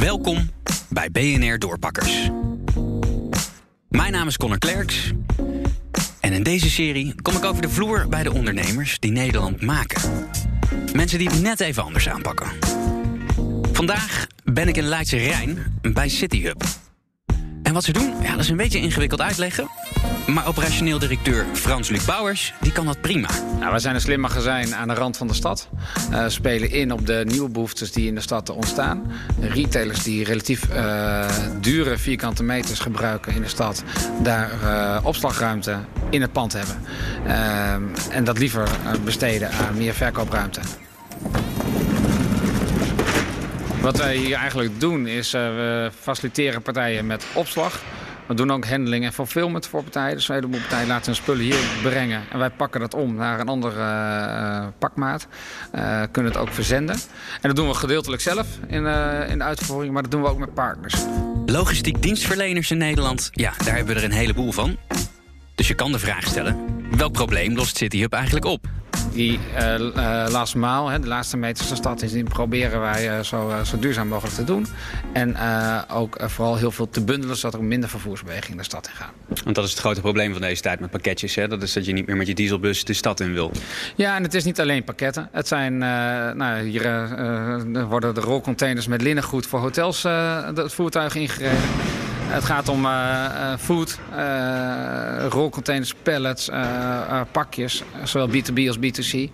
Welkom bij BNR Doorpakkers. Mijn naam is Connor Klerks. En in deze serie kom ik over de vloer bij de ondernemers die Nederland maken. Mensen die het net even anders aanpakken. Vandaag ben ik in Leidse Rijn bij CityHub. En wat ze doen, ja, dat is een beetje ingewikkeld uitleggen. Maar operationeel directeur Frans-Luc Bouwers, die kan dat prima. Nou, wij zijn een slim magazijn aan de rand van de stad. Uh, spelen in op de nieuwe behoeftes die in de stad ontstaan. Retailers die relatief uh, dure vierkante meters gebruiken in de stad... daar uh, opslagruimte in het pand hebben. en dat liever besteden aan meer verkoopruimte. Wat wij hier eigenlijk doen is we faciliteren partijen met opslag... We doen ook handling en fulfillment voor partijen. Dus een heleboel partijen laten hun spullen hier brengen. En wij pakken dat om naar een andere uh, pakmaat. Uh, kunnen het ook verzenden. En dat doen we gedeeltelijk zelf in, in de uitvoering. Maar dat doen we ook met partners. Logistiek dienstverleners in Nederland. Ja, daar hebben we er een heleboel van. Dus je kan de vraag stellen. Welk probleem lost CityHub eigenlijk op? Die uh, uh, last mile, hè, de laatste meters van de stad, is, die proberen wij uh, zo, zo, duurzaam mogelijk te doen. En ook vooral heel veel te bundelen, zodat er minder vervoersbeweging de stad in gaat. Want dat is het grote probleem van deze tijd met pakketjes. Hè? Dat is dat je niet meer met je dieselbus de stad in wil. Ja, en het is niet alleen pakketten. Het zijn, nou, hier worden de rolcontainers met linnengoed voor hotels het voertuig ingereden. Het gaat om uh, food, uh, rolcontainers, pallets, pakjes, zowel B2B als B2C.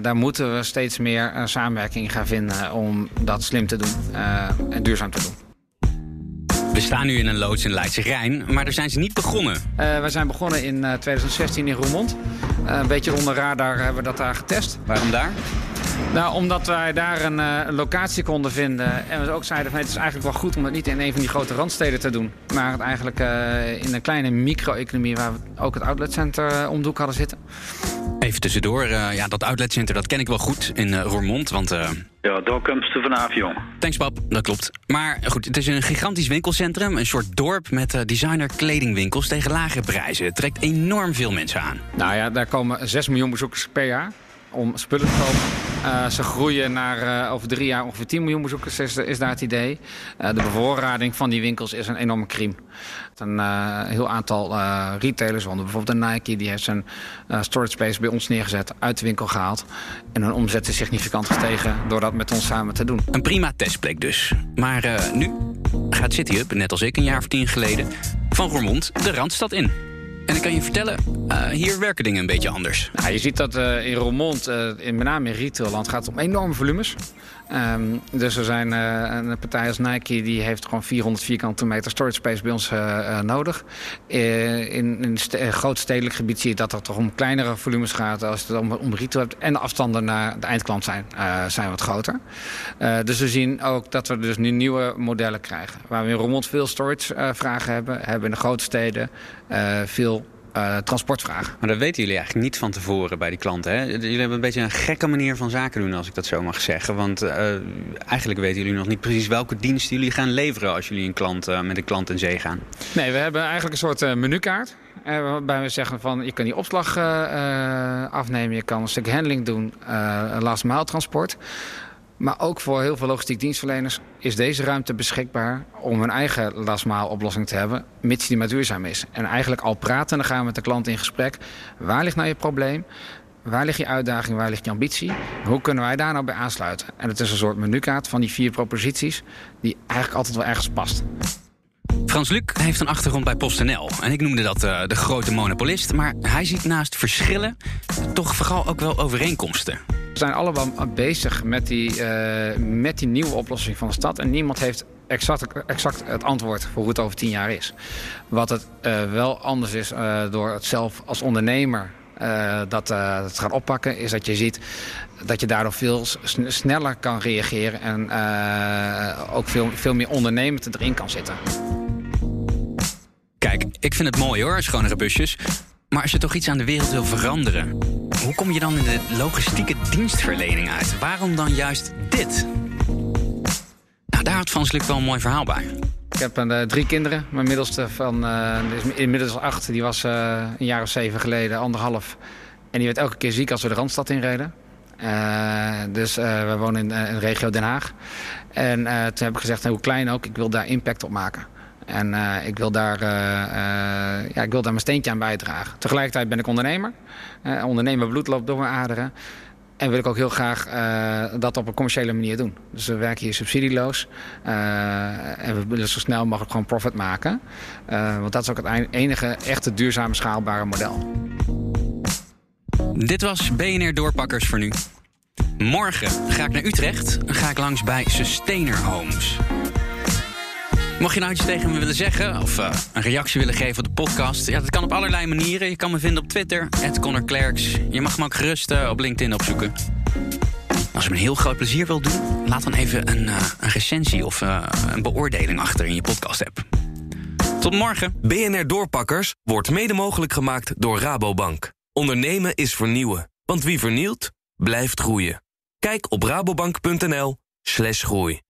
daar moeten we steeds meer samenwerking gaan vinden om dat slim te doen en duurzaam te doen. We staan nu in een loods in Leidse Rijn, maar daar zijn ze niet begonnen. Uh, we zijn begonnen in uh, 2016 in Roermond. Uh, een beetje onder radar hebben we dat daar getest. Waarom daar? Nou, omdat wij daar een uh, locatie konden vinden. En we ook zeiden van het is eigenlijk wel goed om het niet in een van die grote randsteden te doen. Maar het eigenlijk uh, in een kleine micro-economie waar we ook het outletcenter uh, om de hoek hadden zitten. Even tussendoor, ja, dat outletcenter dat ken ik wel goed in Roermond. Want, ja, daar komt ze vanaf, jong. Thanks, pap, dat klopt. Maar goed, het is een gigantisch winkelcentrum. Een soort dorp met designer kledingwinkels tegen lage prijzen. Het trekt enorm veel mensen aan. Nou ja, daar komen 6 miljoen bezoekers per jaar om spullen te kopen. Uh, ze groeien naar uh, over drie jaar ongeveer 10 miljoen bezoekers, is, daar het idee. Uh, de bevoorrading van die winkels is een enorme crime. Een heel aantal retailers, onder bijvoorbeeld een Nike, die heeft zijn storage space bij ons neergezet, uit de winkel gehaald. En hun omzet is significant gestegen door dat met ons samen te doen. Een prima testplek dus. Maar nu gaat CityHub, net als ik een jaar of tien geleden, van Roermond de Randstad in. En ik kan je vertellen, uh, hier werken dingen een beetje anders. Nou, je ziet dat uh, in Roermond, uh, in, met name in retailland, gaat het om enorme volumes. Um, dus er zijn een partij als Nike die heeft gewoon 400 vierkante meter storage space bij ons nodig. in, in een groot stedelijk gebied zie je dat het toch om kleinere volumes gaat als het om, om retail hebt. En de afstanden naar de eindklant zijn, zijn wat groter. dus we zien ook dat we dus nu nieuwe modellen krijgen. Waar we in Roermond veel storage vragen hebben, hebben in de grote steden veel uh, transportvragen. Maar dat weten jullie eigenlijk niet van tevoren bij die klanten. Hè? Jullie hebben een beetje een gekke manier van zaken doen, als ik dat zo mag zeggen. Want uh, eigenlijk weten jullie nog niet precies welke diensten jullie gaan leveren als jullie een klant, uh, met een klant in zee gaan. Nee, we hebben eigenlijk een soort menukaart. Waarbij we zeggen van je kan die opslag afnemen, je kan een stuk handling doen, last mile transport. Maar ook voor heel veel logistiek dienstverleners is deze ruimte beschikbaar om hun eigen lastmaal oplossing te hebben, mits die maar duurzaam is. En eigenlijk al praten, dan gaan we met de klant in gesprek. Waar ligt nou je probleem? Waar ligt je uitdaging? Waar ligt je ambitie? Hoe kunnen wij daar nou bij aansluiten? En het is een soort menukaart van die vier proposities die eigenlijk altijd wel ergens past. Frans Luc heeft een achtergrond bij PostNL. En ik noemde dat uh, de grote monopolist. Maar hij ziet naast verschillen toch vooral ook wel overeenkomsten. We zijn allemaal bezig met die, uh, met die nieuwe oplossing van de stad. En niemand heeft exact, exact het antwoord voor hoe het over tien jaar is. Wat het uh, wel anders is uh, door het zelf als ondernemer uh, dat, uh, gaan oppakken, is dat je ziet dat je daardoor veel sneller kan reageren en ook veel, veel meer ondernemend erin kan zitten. Kijk, ik vind het mooi hoor, schonere busjes. Maar als je toch iets aan de wereld wil veranderen, hoe kom je dan in de logistieke dienstverlening uit? Waarom dan juist dit? Nou, daar had Van Sluk wel een mooi verhaal bij. Ik heb uh, drie kinderen. Mijn middelste van uh, is inmiddels acht. Die was uh, een jaar of zeven geleden, anderhalf. En die werd elke keer ziek als we de Randstad inreden. dus we wonen in, in, regio Den Haag. En toen heb ik gezegd, hoe klein ook, ik wil daar impact op maken. En ik, wil daar, ja, ik wil daar mijn steentje aan bijdragen. Tegelijkertijd ben ik ondernemer. ondernemer bloed loopt door mijn aderen. En wil ik ook heel graag dat op een commerciële manier doen. Dus we werken hier subsidieloos. En we willen zo snel mogelijk gewoon profit maken. Want dat is ook het enige echte duurzame schaalbare model. Dit was BNR Doorpakkers voor nu. Morgen ga ik naar Utrecht ga ik langs bij Sustainer Homes. Mocht je nou iets tegen me willen zeggen of uh, een reactie willen geven op de podcast, ja, dat kan op allerlei manieren. Je kan me vinden op Twitter, @connorclerks. Je mag me ook gerust uh, op LinkedIn opzoeken. Als je me een heel groot plezier wilt doen, laat dan even een, uh, een recensie of een beoordeling achter in je podcast-app. Tot morgen. BNR Doorpakkers wordt mede mogelijk gemaakt door Rabobank. Ondernemen is vernieuwen, want wie vernielt, blijft groeien. Kijk op rabobank.nl/groei.